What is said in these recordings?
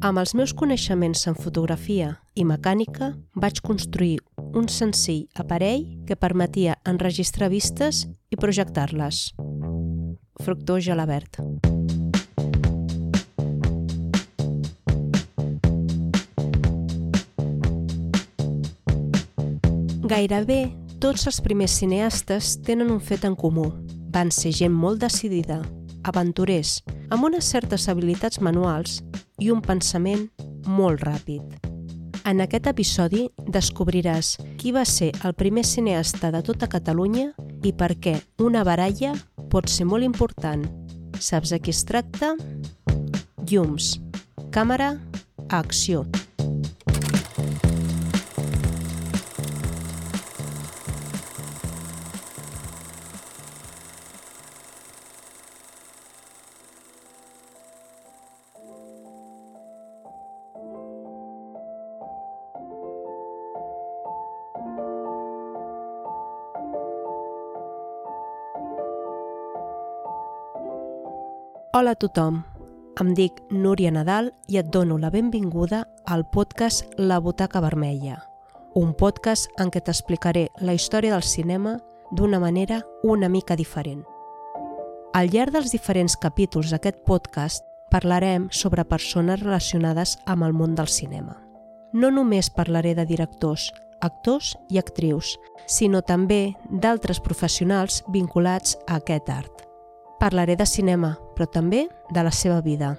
Amb els meus coneixements en fotografia i mecànica vaig construir un senzill aparell que permetia enregistrar vistes i projectar-les. Fructor gelabert. Gairebé tots els primers cineastes tenen un fet en comú. Van ser gent molt decidida, aventurers, amb unes certes habilitats manuals i un pensament molt ràpid. En aquest episodi descobriràs qui va ser el primer cineasta de tota Catalunya i per què una baralla pot ser molt important. Saps a qui es tracta? Llums. Càmera. Acció. Hola a tothom, em dic Núria Nadal i et dono la benvinguda al podcast La Butaca Vermella, un podcast en què t'explicaré la història del cinema d'una manera una mica diferent. Al llarg dels diferents capítols d'aquest podcast parlarem sobre persones relacionades amb el món del cinema. No només parlaré de directors, actors i actrius, sinó també d'altres professionals vinculats a aquest art. Parlaré de cinema, però també de la seva vida.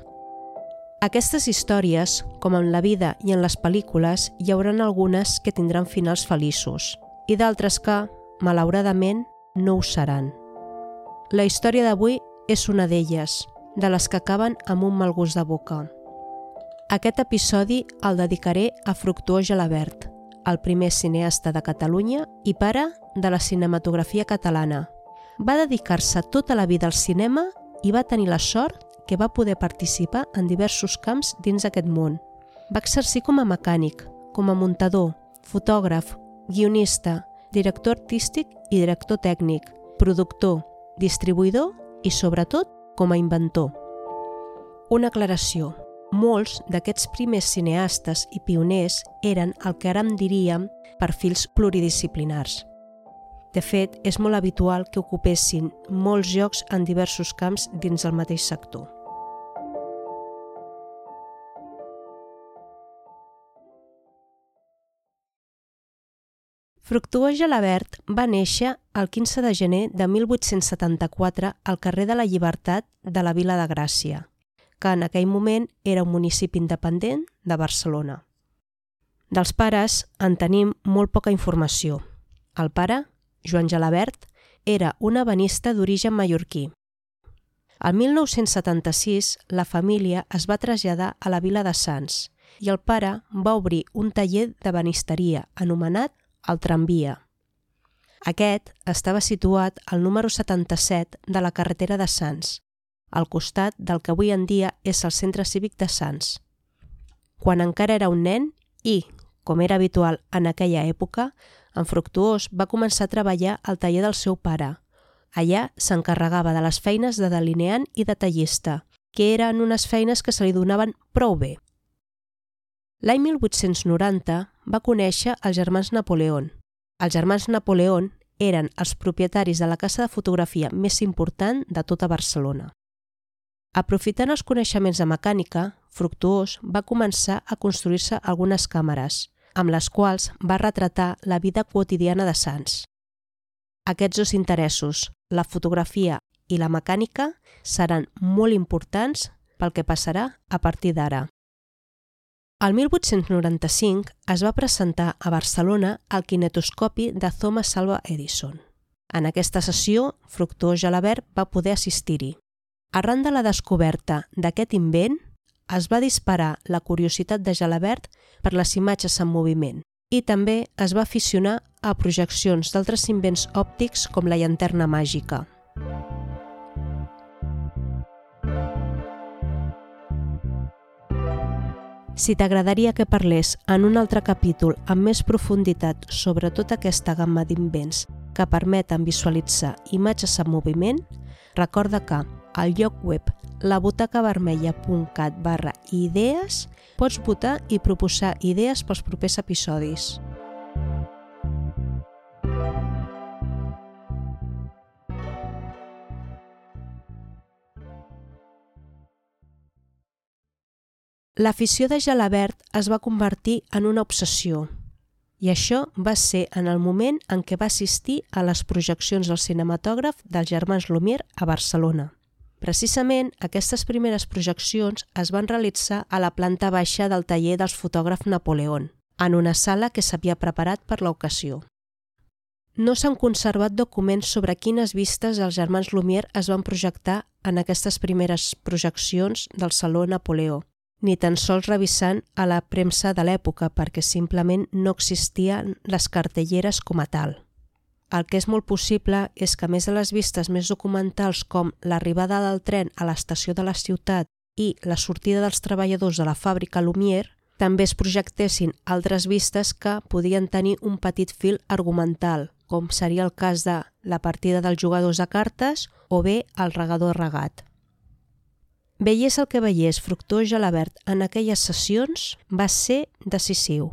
Aquestes històries, com en la vida i en les pel·lícules, hi hauran algunes que tindran finals feliços i d'altres que, malauradament, no ho seran. La història d'avui és una d'elles, de les que acaben amb un mal gust de boca. Aquest episodi el dedicaré a Fructuós Gelabert, el primer cineasta de Catalunya i pare de la cinematografia catalana, va dedicar-se tota la vida al cinema i va tenir la sort que va poder participar en diversos camps dins aquest món. Va exercir com a mecànic, com a muntador, fotògraf, guionista, director artístic i director tècnic, productor, distribuïdor i, sobretot, com a inventor. Una aclaració. Molts d'aquests primers cineastes i pioners eren el que ara en diríem perfils pluridisciplinars. De fet, és molt habitual que ocupessin molts llocs en diversos camps dins el mateix sector. Fructuós Gelabert va néixer el 15 de gener de 1874 al carrer de la Llibertat de la Vila de Gràcia, que en aquell moment era un municipi independent de Barcelona. Dels pares en tenim molt poca informació. El pare, Joan Gelabert, era un ebenista d'origen mallorquí. El 1976, la família es va traslladar a la vila de Sants i el pare va obrir un taller de anomenat el Tramvia. Aquest estava situat al número 77 de la carretera de Sants, al costat del que avui en dia és el Centre Cívic de Sants. Quan encara era un nen i, com era habitual en aquella època, en Fructuós va començar a treballar al taller del seu pare. Allà s'encarregava de les feines de delineant i de tallista, que eren unes feines que se li donaven prou bé. L'any 1890 va conèixer els germans Napoleón. Els germans Napoleón eren els propietaris de la casa de fotografia més important de tota Barcelona. Aprofitant els coneixements de mecànica, Fructuós va començar a construir-se algunes càmeres, amb les quals va retratar la vida quotidiana de Sants. Aquests dos interessos, la fotografia i la mecànica, seran molt importants pel que passarà a partir d'ara. El 1895 es va presentar a Barcelona el kinetoscopi de Thomas Alva Edison. En aquesta sessió, Fructuós Gelabert va poder assistir-hi. Arran de la descoberta d'aquest invent, es va disparar la curiositat de Gelabert per les imatges en moviment i també es va aficionar a projeccions d'altres invents òptics com la llanterna màgica. Si t'agradaria que parlés en un altre capítol amb més profunditat sobre tota aquesta gamma d'invents que permeten visualitzar imatges en moviment, recorda que al lloc web labutacavermella.cat barra idees Pots votar i proposar idees pels propers episodis. L'afició de Gelabert es va convertir en una obsessió, i això va ser en el moment en què va assistir a les projeccions del cinematògraf dels germans Lumière a Barcelona. Precisament, aquestes primeres projeccions es van realitzar a la planta baixa del taller dels fotògraf Napoleón, en una sala que s'havia preparat per l'ocasió. No s'han conservat documents sobre quines vistes els germans Lumière es van projectar en aquestes primeres projeccions del Saló Napoleó, ni tan sols revisant a la premsa de l'època perquè simplement no existien les cartelleres com a tal. El que és molt possible és que, a més de les vistes més documentals com l'arribada del tren a l'estació de la ciutat i la sortida dels treballadors de la fàbrica Lumière, també es projectessin altres vistes que podien tenir un petit fil argumental, com seria el cas de la partida dels jugadors de cartes o bé el regador regat. Veiés el que veiés Fructuós Gelabert en aquelles sessions va ser decisiu.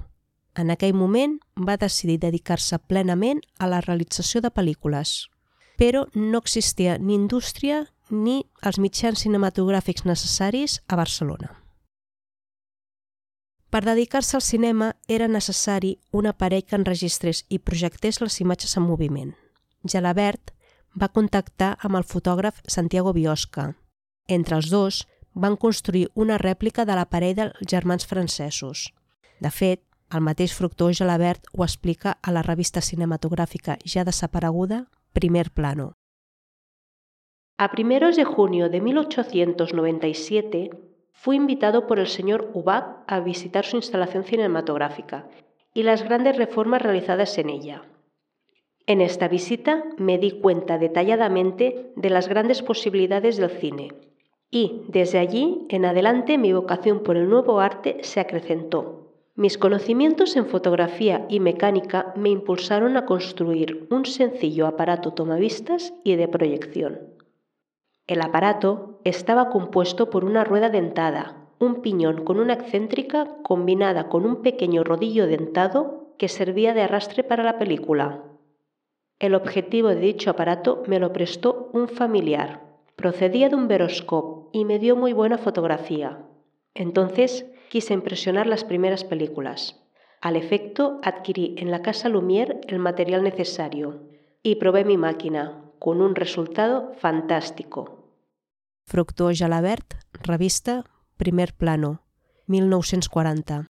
En aquell moment va decidir dedicar-se plenament a la realització de pel·lícules, però no existia ni indústria ni els mitjans cinematogràfics necessaris a Barcelona. Per dedicar-se al cinema era necessari un aparell que enregistrés i projectés les imatges en moviment. Gelabert va contactar amb el fotògraf Santiago Biosca, entre els dos, van construir una rèplica de l'aparell dels germans francesos. De fet, el mateix Fructuós Gelabert ho explica a la revista cinematográfica ya desapareguda Primer Plano. A primeros de junio de 1897 fui invitado por el señor Ubach a visitar su instalación cinematográfica y las grandes reformas realizadas en ella. En esta visita me di cuenta detalladamente de las grandes posibilidades del cine, y desde allí en adelante mi vocación por el nuevo arte se acrecentó. Mis conocimientos en fotografía y mecánica me impulsaron a construir un sencillo aparato tomavistas y de proyección. El aparato estaba compuesto por una rueda dentada, un piñón con una excéntrica combinada con un pequeño rodillo dentado que servía de arrastre para la película. El objetivo de dicho aparato me lo prestó un familiar, Procedía de un veroscope y me dio muy buena fotografía. Entonces quise impresionar las primeras películas. Al efecto, adquirí en la casa Lumière el material necesario y probé mi máquina, con un resultado fantástico. Fructuós Jalabert, revista Primer Plano, 1940.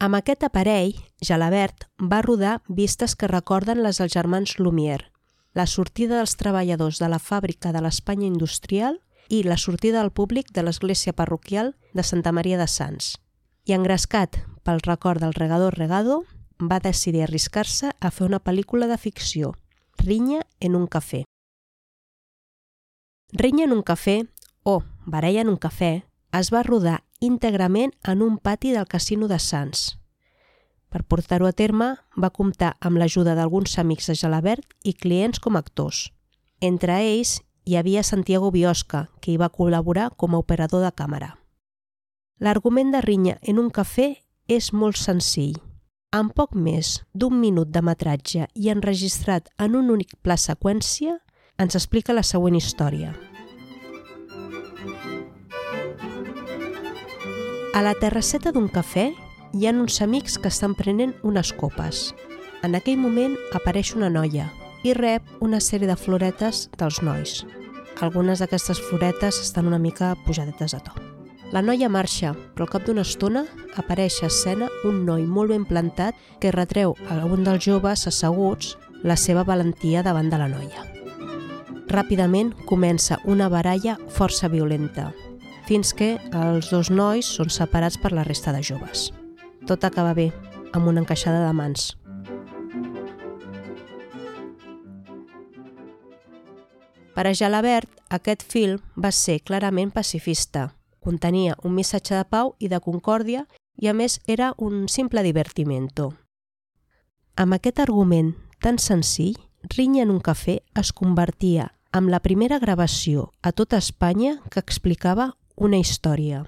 Amb aquest aparell, Jalabert va rodar vistes que recorden les dels germans Lumière, la sortida dels treballadors de la fàbrica de l'Espanya industrial i la sortida al públic de l'església parroquial de Santa Maria de Sants. I engrescat pel record del regador regado, va decidir arriscar-se a fer una pel·lícula de ficció, Rinya en un cafè. Rinya en un cafè, o Baralla en un cafè, es va rodar íntegrament en un pati del Casino de Sants, per portar-ho a terme, va comptar amb l'ajuda d'alguns amics de Gelabert i clients com a actors. Entre ells hi havia Santiago Biosca, que hi va col·laborar com a operador de càmera. L'argument de Rinya en un cafè és molt senzill. En poc més d'un minut de metratge i enregistrat en un únic pla seqüència, ens explica la següent història. A la terrasseta d'un cafè hi ha uns amics que estan prenent unes copes. En aquell moment apareix una noia i rep una sèrie de floretes dels nois. Algunes d'aquestes floretes estan una mica pujadetes a to. La noia marxa, però al cap d'una estona apareix a escena un noi molt ben plantat que retreu a un dels joves asseguts la seva valentia davant de la noia. Ràpidament comença una baralla força violenta, fins que els dos nois són separats per la resta de joves. Tot acaba bé, amb una encaixada de mans. Per a Jalabert, aquest film va ser clarament pacifista. Contenia un missatge de pau i de concòrdia i, a més, era un simple divertimento. Amb aquest argument tan senzill, Rinya en un cafè es convertia en la primera gravació a tota Espanya que explicava una història.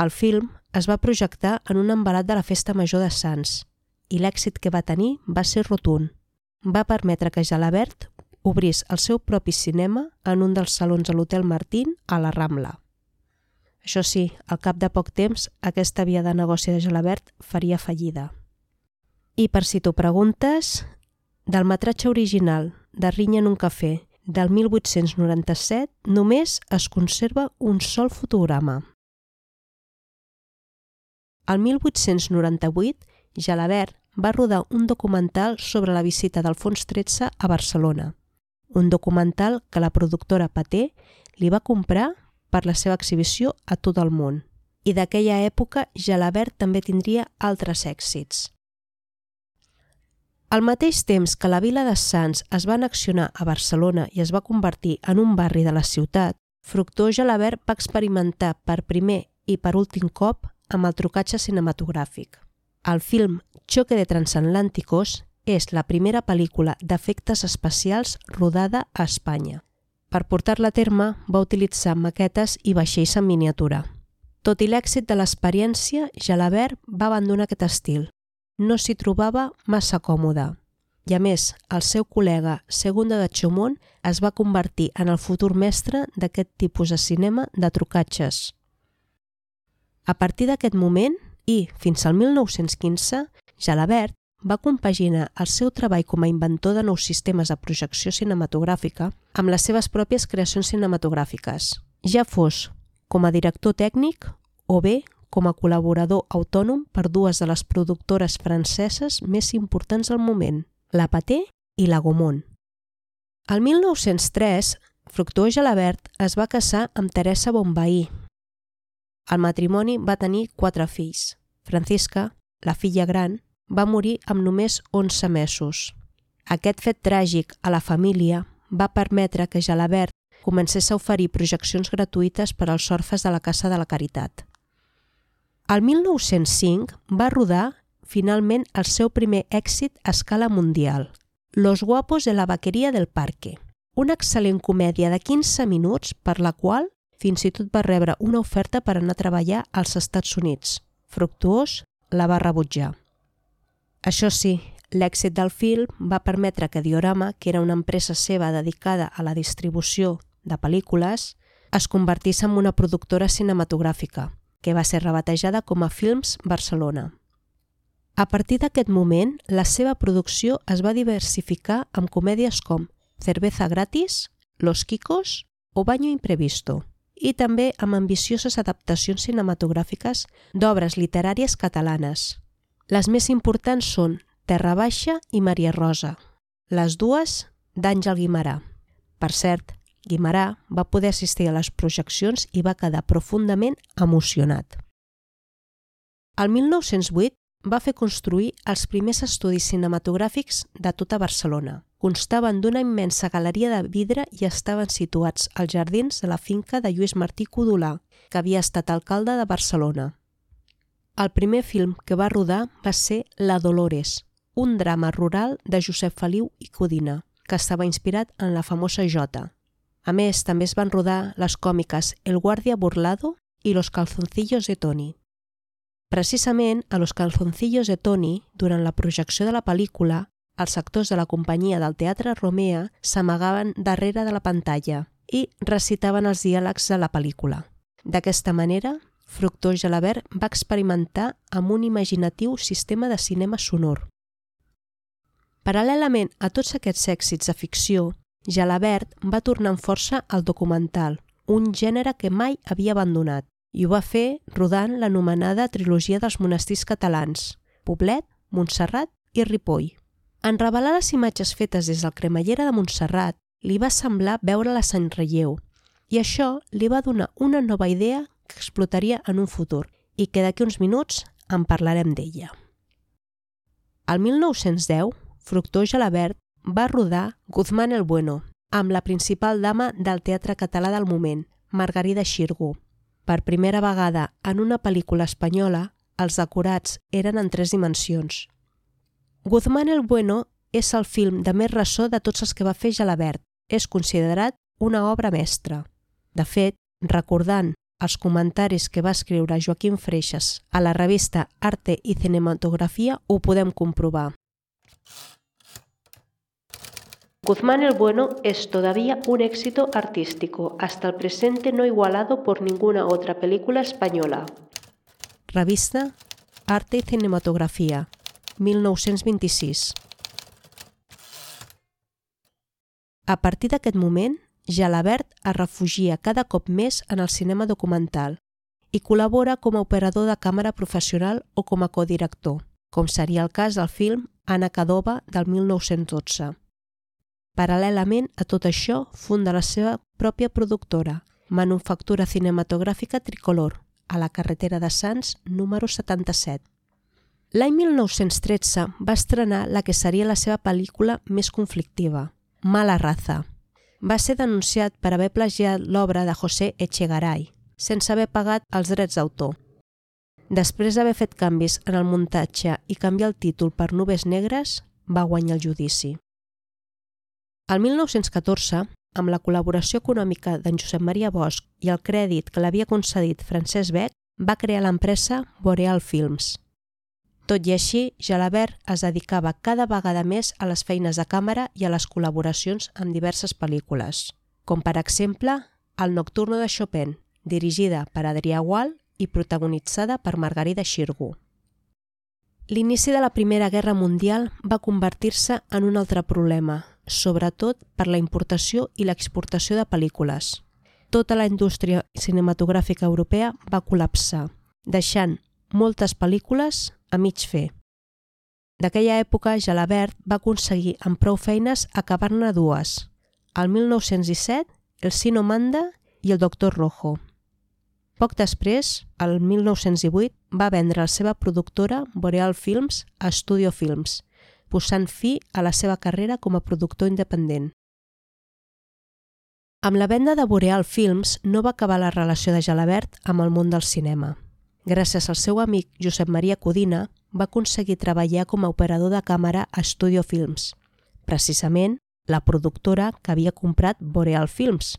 El film es va projectar en un embalat de la Festa Major de Sants i l'èxit que va tenir va ser rotund. Va permetre que Jalabert obrís el seu propi cinema en un dels salons de l'Hotel Martín a la Rambla. Això sí, al cap de poc temps, aquesta via de negoci de Jalabert faria fallida. I per si t'ho preguntes, del metratge original de Rinya en un cafè del 1897 només es conserva un sol fotograma. Al 1898, Jalabert va rodar un documental sobre la visita d'Alfons XIII a Barcelona, un documental que la productora Paté li va comprar per la seva exhibició a tot el món. I d'aquella època Jalabert també tindria altres èxits. Al mateix temps que la vila de Sants es va anaccionar a Barcelona i es va convertir en un barri de la ciutat, Fructuós Jalabert va experimentar per primer i per últim cop amb el trucatge cinematogràfic. El film Choque de Transatlánticos és la primera pel·lícula d'efectes especials rodada a Espanya. Per portar-la a terme va utilitzar maquetes i vaixells en miniatura. Tot i l'èxit de l'experiència, Jalabert va abandonar aquest estil. No s'hi trobava massa còmode. I a més, el seu col·lega Segunda de Chumont es va convertir en el futur mestre d'aquest tipus de cinema de trucatges. A partir d'aquest moment i fins al 1915, Jalabert va compaginar el seu treball com a inventor de nous sistemes de projecció cinematogràfica amb les seves pròpies creacions cinematogràfiques, ja fos com a director tècnic o bé com a col·laborador autònom per dues de les productores franceses més importants del moment, la Paté i la Gaumont. El 1903, Fructuós Jalabert es va casar amb Teresa Bombaí, el matrimoni va tenir quatre fills. Francisca, la filla gran, va morir amb només 11 mesos. Aquest fet tràgic a la família va permetre que Jalabert comencés a oferir projeccions gratuïtes per als orfes de la Casa de la Caritat. El 1905 va rodar finalment el seu primer èxit a escala mundial, Los guapos de la vaqueria del parque, una excel·lent comèdia de 15 minuts per la qual fins i tot va rebre una oferta per anar a treballar als Estats Units. Fructuós la va rebutjar. Això sí, l'èxit del film va permetre que Diorama, que era una empresa seva dedicada a la distribució de pel·lícules, es convertís en una productora cinematogràfica, que va ser rebatejada com a Films Barcelona. A partir d'aquest moment, la seva producció es va diversificar amb comèdies com Cerveza gratis, Los Kikos o Baño imprevisto i també amb ambicioses adaptacions cinematogràfiques d'obres literàries catalanes. Les més importants són Terra Baixa i Maria Rosa, les dues d'Àngel Guimarà. Per cert, Guimarà va poder assistir a les projeccions i va quedar profundament emocionat. El 1908 va fer construir els primers estudis cinematogràfics de tota Barcelona. Constaven d'una immensa galeria de vidre i estaven situats als jardins de la finca de Lluís Martí Codolà, que havia estat alcalde de Barcelona. El primer film que va rodar va ser La Dolores, un drama rural de Josep Feliu i Codina, que estava inspirat en la famosa Jota. A més, també es van rodar les còmiques El guardia burlado i Los calzoncillos de Tony. Precisament a Los calzoncillos de Tony, durant la projecció de la pel·lícula, els actors de la companyia del Teatre Romea s'amagaven darrere de la pantalla i recitaven els diàlegs de la pel·lícula. D'aquesta manera, Fructós Gelabert va experimentar amb un imaginatiu sistema de cinema sonor. Paral·lelament a tots aquests èxits de ficció, Gelabert va tornar amb força al documental, un gènere que mai havia abandonat, i ho va fer rodant l'anomenada trilogia dels monestirs catalans, Poblet, Montserrat i Ripoll. En revelar les imatges fetes des del cremallera de Montserrat, li va semblar veure-les en relleu, i això li va donar una nova idea que explotaria en un futur i que d'aquí uns minuts en parlarem d'ella. Al 1910, Fructós Gelabert va rodar Guzmán el Bueno, amb la principal dama del teatre català del moment, Margarida Xirgu, per primera vegada en una pel·lícula espanyola, els decorats eren en tres dimensions. Guzmán el Bueno és el film de més ressò de tots els que va fer Jalabert. És considerat una obra mestra. De fet, recordant els comentaris que va escriure Joaquim Freixas a la revista Arte y Cinematografía ho podem comprovar. Guzmán el Bueno es todavía un éxito artístico, hasta el presente no igualado por ninguna otra película española. Revista Arte y Cinematografía, 1926. A partir d'aquest moment, Jalabert es refugia cada cop més en el cinema documental i col·labora com a operador de càmera professional o com a codirector, com seria el cas del film Anna Cadova del 1912. Paral·lelament a tot això, funda la seva pròpia productora, Manufactura Cinematogràfica Tricolor, a la carretera de Sants número 77. L'any 1913 va estrenar la que seria la seva pel·lícula més conflictiva, Mala raza. Va ser denunciat per haver plagiat l'obra de José Echegaray, sense haver pagat els drets d'autor. Després d'haver fet canvis en el muntatge i canviar el títol per Nubes Negres, va guanyar el judici. El 1914, amb la col·laboració econòmica d'en Josep Maria Bosch i el crèdit que l'havia concedit Francesc Beck, va crear l'empresa Boreal Films. Tot i així, Jalabert es dedicava cada vegada més a les feines de càmera i a les col·laboracions amb diverses pel·lícules, com per exemple El Nocturno de Chopin, dirigida per Adrià Gual i protagonitzada per Margarida Xirgu. L'inici de la Primera Guerra Mundial va convertir-se en un altre problema, sobretot per la importació i l'exportació de pel·lícules. Tota la indústria cinematogràfica europea va col·lapsar, deixant moltes pel·lícules a mig fer. D'aquella època, Jalabert va aconseguir amb prou feines acabar-ne dues, el 1917, El Sino Manda i El Doctor Rojo. Poc després, el 1918, va vendre la seva productora Boreal Films a Studio Films, posant fi a la seva carrera com a productor independent. Amb la venda de Boreal Films no va acabar la relació de Jalabert amb el món del cinema. Gràcies al seu amic Josep Maria Codina, va aconseguir treballar com a operador de càmera a Studio Films, precisament la productora que havia comprat Boreal Films.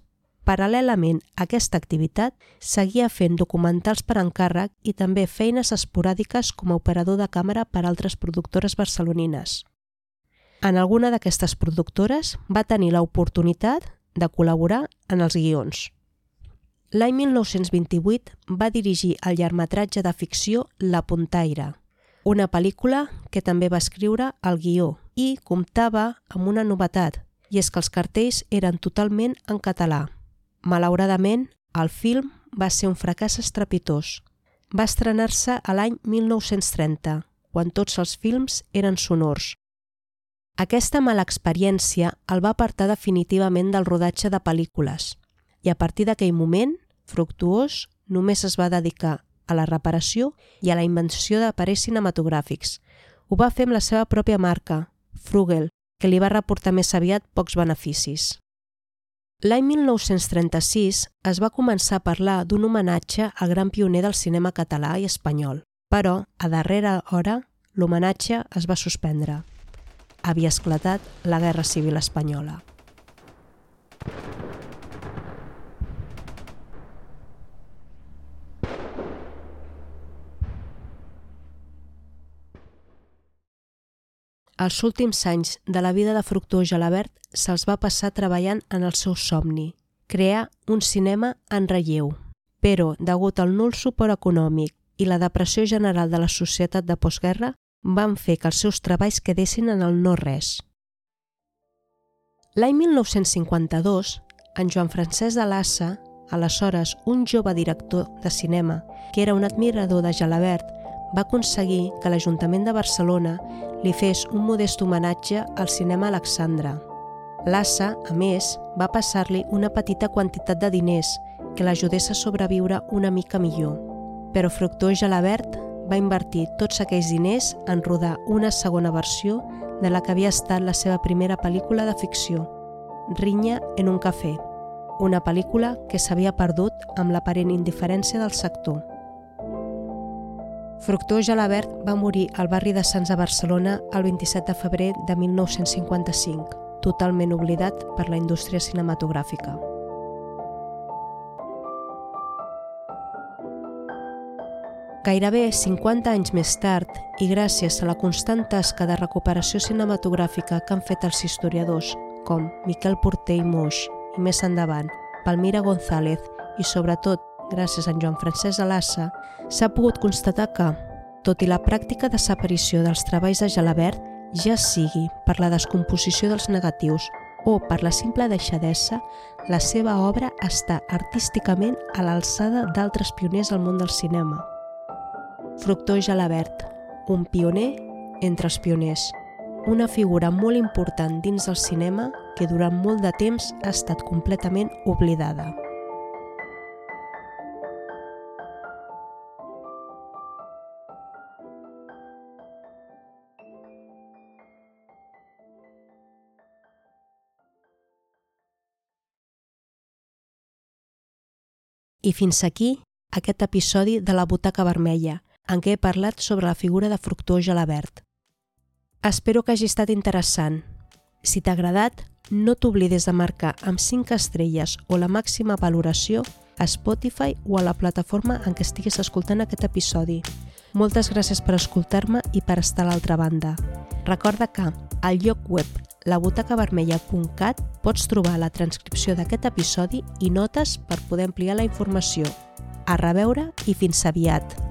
Paral·lelament a aquesta activitat, seguia fent documentals per encàrrec i també feines esporàdiques com a operador de càmera per altres productores barcelonines. En alguna d'aquestes productores va tenir l'oportunitat de col·laborar en els guions. L'any 1928 va dirigir el llargmetratge de ficció La Puntaire, una pel·lícula que també va escriure el guió i comptava amb una novetat, i és que els cartells eren totalment en català. Malauradament, el film va ser un fracàs estrepitós. Va estrenar-se a l'any 1930, quan tots els films eren sonors. Aquesta mala experiència el va apartar definitivament del rodatge de pel·lícules i a partir d'aquell moment, Fructuós només es va dedicar a la reparació i a la invenció d'aparells cinematogràfics. Ho va fer amb la seva pròpia marca, Frugel, que li va reportar més aviat pocs beneficis. L'any 1936 es va començar a parlar d'un homenatge al gran pioner del cinema català i espanyol, però, a darrera hora, l'homenatge es va suspendre. Havia esclatat la Guerra Civil Espanyola. Els últims anys de la vida de Fructuós Gelabert se'ls va passar treballant en el seu somni, crear un cinema en relleu. Però, degut al nul suport econòmic i la depressió general de la societat de postguerra, van fer que els seus treballs quedessin en el no-res. L'any 1952, en Joan Francesc de Lassa, aleshores un jove director de cinema que era un admirador de Gelabert, va aconseguir que l'Ajuntament de Barcelona li fes un modest homenatge al cinema Alexandra. Lassa, a més, va passar-li una petita quantitat de diners que l'ajudés a sobreviure una mica millor. Però Fructuós Gelabert va invertir tots aquells diners en rodar una segona versió de la que havia estat la seva primera pel·lícula de ficció, Rinya en un cafè, una pel·lícula que s'havia perdut amb l'aparent indiferència del sector. Fructuós Gelabert va morir al barri de Sants a Barcelona el 27 de febrer de 1955, totalment oblidat per la indústria cinematogràfica. Gairebé 50 anys més tard, i gràcies a la constant tasca de recuperació cinematogràfica que han fet els historiadors, com Miquel Porter i Moix, i més endavant, Palmira González, i sobretot, gràcies a en Joan Francesc Alassa, s'ha pogut constatar que, tot i la pràctica desaparició dels treballs de Gelabert, ja sigui per la descomposició dels negatius o per la simple deixadesa, la seva obra està artísticament a l'alçada d'altres pioners al món del cinema. Fructor Gelabert, un pioner entre els pioners, una figura molt important dins del cinema que durant molt de temps ha estat completament oblidada. I fins aquí aquest episodi de la Butaca Vermella, en què he parlat sobre la figura de Fructuós Gelabert. Espero que hagi estat interessant. Si t'ha agradat, no t'oblides de marcar amb 5 estrelles o la màxima valoració a Spotify o a la plataforma en què estiguis escoltant aquest episodi. Moltes gràcies per escoltar-me i per estar a l'altra banda. Recorda que al lloc web labutacavermella.cat pots trobar la transcripció d'aquest episodi i notes per poder ampliar la informació. A reveure i fins aviat!